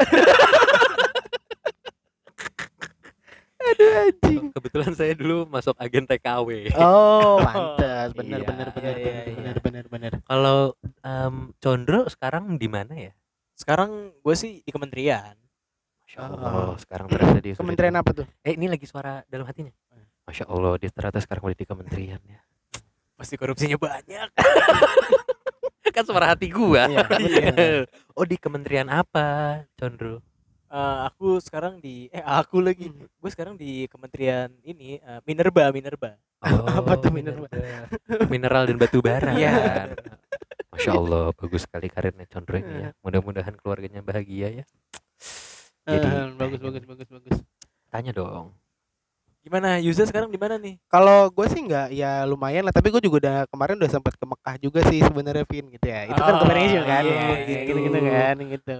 Aduh anjing. Kebetulan saya dulu masuk agen TKW. Oh, pantas. Bener Iya, bener bener iya, bener iya, bener iya. bener bener. Kalau em, Condro sekarang di mana ya? Sekarang gue sih di kementerian. Masya Oh. Allah, sekarang ternyata dia sudah Kementerian di- apa tuh? Eh, ini lagi suara dalam hatinya. Masya Allah, dia ternyata sekarang udah di kementerian ya. Pasti korupsinya banyak. kan suara hati gua. Iya, oh, di kementerian apa, Condro? Eh, aku sekarang di eh aku lagi. Gue sekarang di kementerian ini eh, Minerba, Minerba. Apa tuh Oh, mineral? Mineral dan batu bara. Iya. Masya Allah, bagus sekali karirnya Condro ini ya. Mudah-mudahan keluarganya bahagia ya. Jadi, Eh, bagus bagus bagus bagus. Tanya dong. Gimana? Yuza sekarang di mana nih? Kalau gue sih nggak ya lumayan lah, tapi gue juga udah kemarin udah sempat ke Mekah juga sih sebenarnya Vin gitu ya. Itu kan Ah, kemarin issue kan, iya, ya, iya, gitu gitu iya. kan, gitu.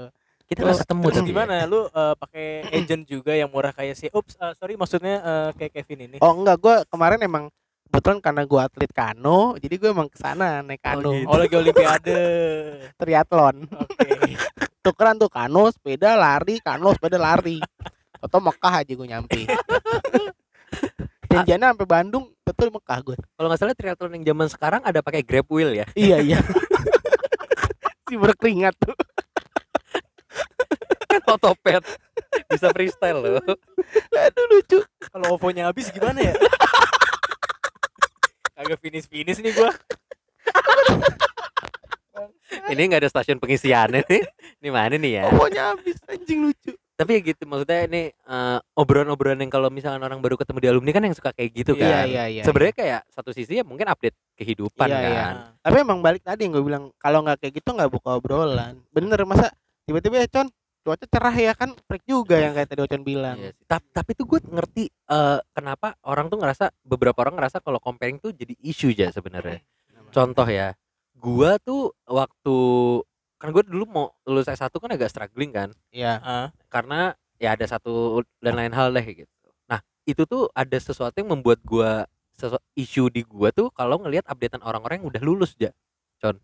Kita harus ketemu Terus tapi ya. gimana? Lu eh, pakai agent juga yang murah kayak si Ups, eh, sorry maksudnya eh, kayak Kevin ini. Oh enggak, gue kemarin emang kebetulan karena gue atlet kano, jadi gue emang ke sana naik kano, gitu. Oh, lagi olimpiade. triathlon. Oke. Tukeran tuh kano, sepeda, lari, kano, sepeda, lari. Atau Mekah aja gue nyampe. Janjiannya sampai Bandung, betul Mekah gue. Kalau nggak salah triathlon yang zaman sekarang ada pakai grab wheel ya. iya iya. si berkeringat tuh. Otopet. Bisa freestyle loh. Aduh lucu. Kalau OVO-nya habis gimana ya? Agak finish-finish nih gua. Ini nggak ada stasiun pengisiannya nih. Ini mana nih ya? Pokoknya habis anjing lucu. Tapi ya gitu maksudnya ini eh, obrolan-obrolan yang kalau misalkan orang baru ketemu di alumni kan yang suka kayak gitu Iya, kan. iya iya. Sebenarnya kayak satu sisi ya mungkin update kehidupan Iya, kan. iya. Tapi emang balik tadi yang gue bilang kalau nggak kayak gitu nggak buka obrolan. Bener masa tiba-tiba ya Con cuaca cerah ya kan freak juga yang kayak tadi Ocon bilang. Iya sih. Tap- tapi tuh gue ngerti eh, kenapa orang tuh ngerasa beberapa orang ngerasa kalau comparing tuh jadi isu aja sebenarnya. Contoh ya, gua tuh waktu kan gue dulu mau lulus S1 kan agak struggling kan Iya. Ah, karena ya ada satu dan lain hal deh gitu. Nah, itu tuh ada sesuatu yang membuat gua sesu- isu di gua tuh kalau ngelihat updatean orang-orang yang udah lulus aja.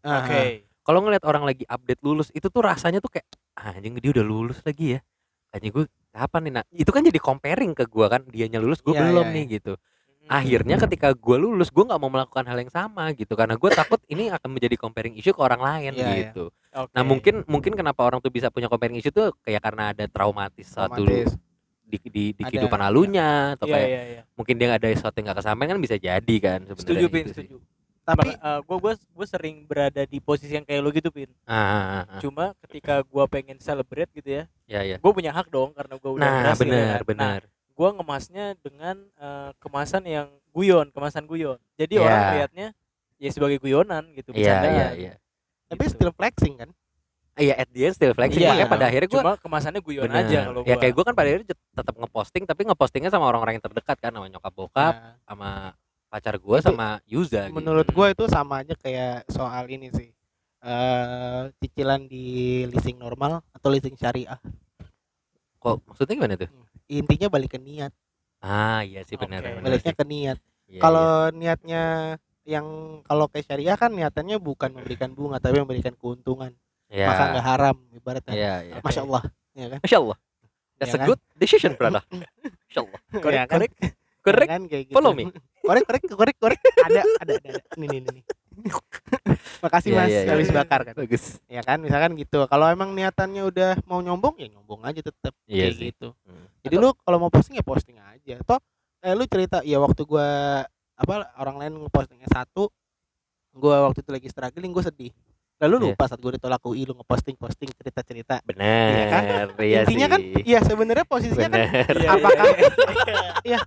Ah, Oke. Kalau ngelihat orang lagi update lulus itu tuh rasanya tuh kayak "Ah, anjing dia udah lulus lagi ya. Kayaknya gue kapan nih? Nah, itu kan jadi comparing ke gua kan, dianya lulus, gue Iya, belum iya, nih gitu. Akhirnya ketika gua lulus, gua nggak mau melakukan hal yang sama gitu karena gue takut ini akan menjadi comparing issue ke orang lain Iya, iya. gitu. Oke. Nah, mungkin mungkin kenapa orang tuh bisa punya comparing issue tuh kayak karena ada traumatis satu Otomatis. di di, di Ada, kehidupan iya. lalunya atau Iya, kayak iya, iya. mungkin dia ada sesuatu yang nggak kesampaian kan bisa jadi kan sebenarnya Setuju, Pin, gitu sih. Tapi gua gua gua sering berada di posisi yang kayak lo gitu, Pin. Ah, ah, ah, ah. Cuma ketika gua pengen celebrate gitu ya, ya ya. gua punya hak dong karena gua udah Nah, berhasil. ya benar kan. Nah, benar. gua ngemasnya dengan eh, kemasan yang guyon, kemasan guyon. Jadi Iya. orang lihatnya ya sebagai guyonan gitu, Iya iya iya. tapi Gitu. still flexing kan? Iya at the end still flexing Iya, makanya pada akhirnya gue Cuma kemasannya guyon aja kalau ya gua. kayak gue kan pada akhirnya tetap ngeposting tapi ngepostingnya sama orang-orang yang terdekat kan sama nyokap bokap Nah, sama pacar gue sama Yuza gitu. menurut gue itu sama aja kayak soal ini sih. eh cicilan di leasing normal atau leasing syariah. kok maksudnya gimana tuh Intinya balik ke niat, ah iya sih benar benar baliknya ke niat. Iya, kalau niatnya yang kalau kayak syariah kan niatannya bukan memberikan bunga tapi memberikan keuntungan iya. maka nggak haram ibaratnya iya iya masya Allah ya kan Masya Allah that's Iya a kan? good decision brother Masya Allah korek, Ya kan? correct Ya kan, kayak gitu. follow me korek korek korek korek ada ada ada, ada. nih nih nih nih. makasih Iya, mas iya, iya, habis iya. bakar kan bagus ya kan misalkan gitu kalau emang niatannya udah mau nyombong ya nyombong aja tetap Iya kayak sih. gitu Hmm. jadi lu kalau mau posting ya posting aja toh eh, lu cerita ya waktu gua apa orang lain ngepostingnya satu gua waktu itu lagi struggling gua sedih lalu Iya. lupa saat gua ditolak UI lu ngeposting posting cerita cerita benar Iya kan? iya intinya kan sih. ya sebenarnya posisinya kan benar Iya, Apakah- iya,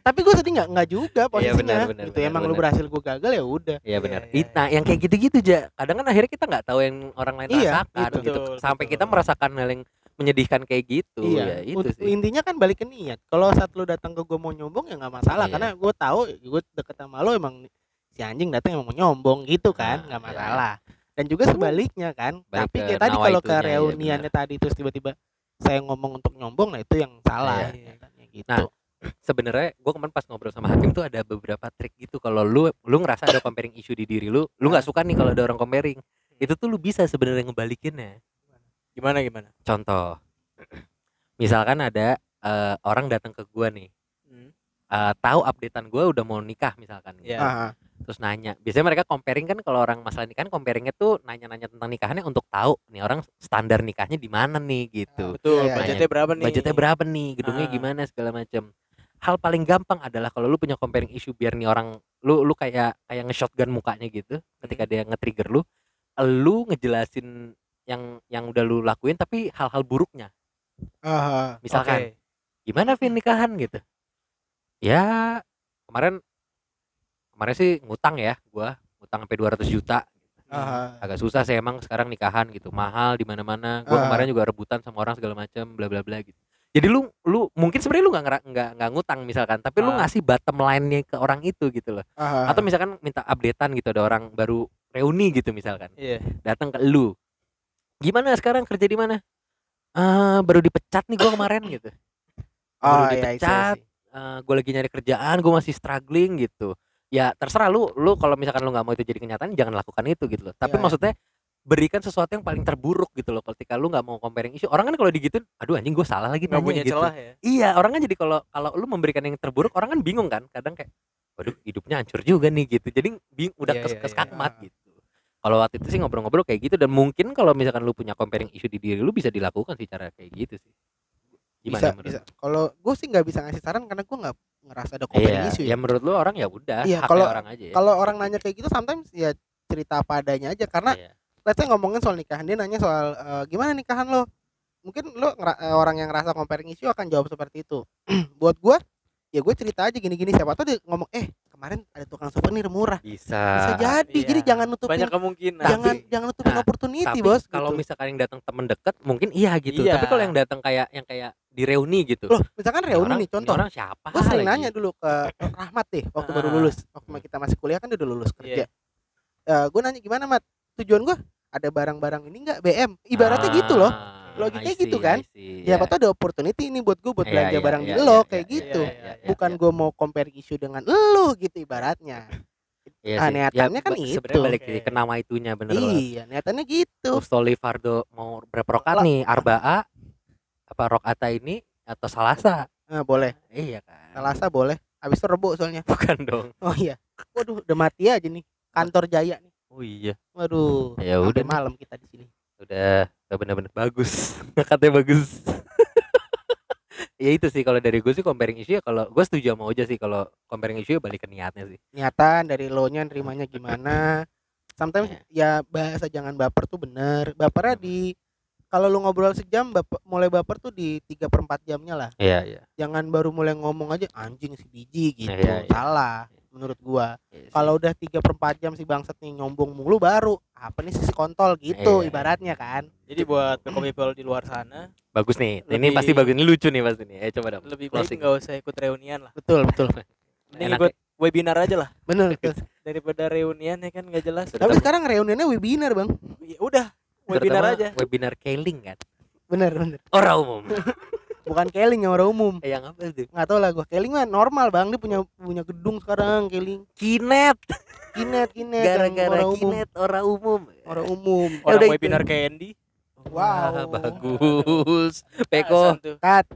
tapi gua sedih nggak nggak juga posisinya benar, benar, gitu benar, emang lu benar. berhasil gua gagal ya udah Iya benar. Iya, iya, Nah, yang kayak gitu-gitu aja. Kadang kan akhirnya kita nggak tahu yang orang lain Iya, rasakan gitu. gitu. Betul, Sampai betul. kita merasakan hal yang menyedihkan kayak gitu. iya Ya, itu sih. intinya kan balik ke niat kalau saat lu datang ke gua mau nyombong ya nggak masalah Iya. karena gua tahu gua deket sama lo emang si anjing datang emang mau nyombong gitu kan Nah, nggak iya. Dan juga sebaliknya kan Balik tapi ke kayak tadi kalau ke nawaitunya, iya, reuniannya tadi terus tiba-tiba saya ngomong untuk nyombong nah itu yang salah Iya. katanya gitu Nah, Sebenarnya gue kemarin pas ngobrol sama Hakim tuh ada beberapa trik gitu. Kalau lu lu ngerasa ada comparing issue di diri lu, lu nggak suka nih kalau ada orang comparing. Itu tuh lu bisa sebenarnya ngebalikinnya. Gimana gimana? Contoh, misalkan ada eh, orang datang ke gua nih, eh, tahu updatean gue udah mau nikah misalkan gitu. Iya. Ah, terus nanya biasanya mereka comparing kan kalau orang masalah nikahan comparingnya tuh nanya-nanya tentang nikahannya untuk tahu nih orang standar nikahnya di mana nih gitu Betul, Iya, iya, budgetnya berapa nih? budgetnya berapa nih gedungnya Ah. gimana segala macam hal paling gampang adalah kalau lu punya comparing issue biar nih orang lu lu kayak kayak nge-shotgun mukanya gitu ketika Hmm. dia nge-trigger lu lu ngejelasin yang yang udah lu lakuin tapi hal-hal buruknya ah, misalkan Oke. gimana Vin nikahan gitu ya kemarin kemarin sih ngutang ya gua ngutang sampai 200 juta. Ah, agak susah sih emang sekarang nikahan gitu mahal di mana-mana. Gua Ah. kemarin juga rebutan sama orang segala macam bla bla bla gitu. Jadi lu lu mungkin sebenarnya lu nggak nggak nggak ngutang misalkan tapi lu Ah. ngasih bottom line-nya ke orang itu gitu loh. Ah, atau misalkan minta updatean gitu ada orang baru reuni gitu misalkan. Iya. datang ke lu. Gimana sekarang kerja di mana? Eh baru dipecat nih gua kemarin gitu. Oh, baru iya, dipecat, gue lagi nyari kerjaan gue masih struggling gitu. Ya terserah lu lu kalau misalkan lu nggak mau itu jadi kenyataan jangan lakukan itu gitu loh. Tapi Iya, iya. maksudnya berikan sesuatu yang paling terburuk gitu loh. Ketika lu nggak mau comparing isu orang kan kalau digituin aduh anjing gue salah lagi Nggak nanya punya gitu. celah ya. iya orang kan jadi kalau kalau lu memberikan yang terburuk orang kan bingung kan. Kadang kayak waduh hidupnya hancur juga nih gitu. Jadi bing, udah Iya, kes iya, keskakmat iya. gitu. Kalau waktu itu sih ngobrol-ngobrol kayak gitu dan mungkin kalau misalkan lu punya comparing isu di diri lu bisa dilakukan sih cara kayak gitu sih bisa menurut bisa lu? kalau gue sih nggak bisa ngasih saran karena gue nggak ngerasa ada comparing Iya, issue ya ya menurut lu orang ya udah, Iya, kalau- orang aja ya. kalau orang nanya kayak gitu sometimes ya cerita apa adanya aja karena Iya. let's say ngomongin soal nikahan dia nanya soal eh, gimana nikahan lo mungkin lo eh, orang yang ngerasa comparing issue akan jawab seperti itu buat gua ya gue cerita aja gini-gini siapa tahu dia ngomong eh kemarin ada tukang souvenir murah bisa. bisa jadi iya. jadi jangan nutupin Banyak kemungkinan. jangan sih. jangan nutupin Nah, opportunity Tapi bos kalau gitu. misalkan yang datang temen deket mungkin iya gitu. Iya. Tapi kalau yang datang kayak yang kayak di reuni gitu. loh misalkan reuni orang- nih contoh orang siapa? gue sering lagi? nanya dulu ke Rahmat deh waktu baru Ah. lulus waktu kita masih kuliah kan dia udah lulus kerja Iya. gue nanya gimana mat tujuan gue ada barang-barang ini enggak BM ibaratnya gitu loh Ah, Logikanya I see, gitu kan? See, ya iya. apa ada opportunity ini buat gue buat Iya, belanja iya, barang iya, di iya, lo iya, kayak iya, gitu iya, iya, iya, bukan iya. gue mau compare isu dengan lo gitu ibaratnya Iya ah, sih. niatannya kan ba- itu. Sebenarnya balik Oke. ke nama itunya bener iya niatannya gitu Mustoli Fardo mau berapa rokat nih? Arbaa apa rokata ini atau salasa? nah, boleh. Iya kan. Selasa boleh. Habis itu rebo soalnya. Bukan dong. oh iya. Waduh udah mati aja nih. Kantor Jaya nih. Oh iya. waduh Ya udah malam kita di sini. Udah udah bener-bener bagus. Katanya bagus. Ya itu sih kalau dari gue sih comparing issue ya kalau gue setuju sama Oja sih kalau comparing issue ya balik ke niatnya sih. Niatan dari lo nya nerimanya gimana. Sometimes ya bahasa jangan baper tuh bener. Bapernya di kalau lu ngobrol sejam baper, mulai baper tuh di tiga per 4 jamnya lah. Iya iya. Jangan baru mulai ngomong aja anjing si biji gitu. Iya, iya. salah menurut gua. Iya sih. kalau udah tiga per 4 jam si bangsat nih nyombong mulu baru apa nih sisi kontol? Gitu Iya. ibaratnya kan. Jadi buat people people di luar sana bagus nih. Ini lebih- pasti bagus ini lucu nih pasti nih. Eh coba dong lebih baik closing. nggak usah ikut reunian lah. betul betul. Enak ikut webinar aja lah. Bener daripada reunian ya kan nggak jelas. tapi sekarang reuniannya webinar bang. Ya udah webinar Terutama aja. webinar Keling kan? Bener bener. Orang umum. Bukan keling yang orang umum. Eh, yang apa tuh nggak tahu lah gua. Keling mah normal bang. Dia punya punya gedung sekarang keling. Kinet. Kinet kinet. Gara-gara orang umum. kinet orang umum. Orang umum. Orang udah itu. webinar Candy. Wow. Wah, bagus. Nah, Peko tuh. cut